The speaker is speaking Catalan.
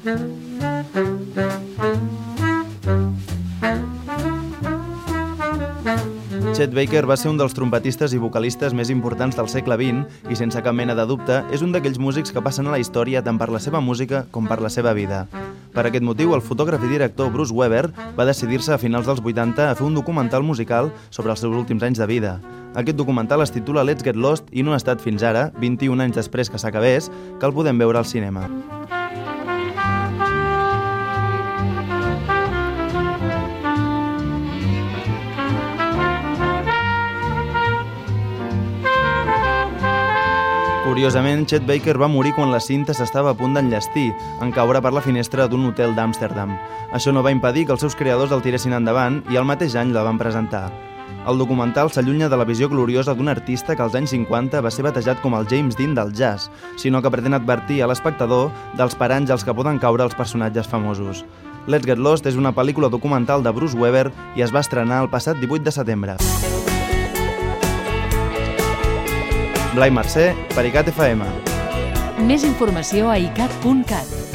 Chet Baker va ser un dels trompetistes i vocalistes més importants del segle XX i, sense cap mena de dubte, és un d'aquells músics que passen a la història tant per la seva música com per la seva vida. Per aquest motiu, el fotògraf i director Bruce Weber va decidir-se a finals dels 80 a fer un documental musical sobre els seus últims anys de vida. Aquest documental es titula Let's Get Lost i no ha estat fins ara, 21 anys després que s'acabés, que el podem veure al cinema. Curiosament, Chet Baker va morir quan la cinta s'estava a punt d'enllestir, en caure per la finestra d'un hotel d'Amsterdam. Això no va impedir que els seus creadors el tiressin endavant i el mateix any la van presentar. El documental s'allunya de la visió gloriosa d'un artista que als anys 50 va ser batejat com el James Dean del jazz, sinó que pretén advertir a l'espectador dels paranys als que poden caure els personatges famosos. Let's Get Lost és una pel·lícula documental de Bruce Weber i es va estrenar el passat 18 de setembre. Blai Mercè, per ICAT FM. Més informació a icat.cat.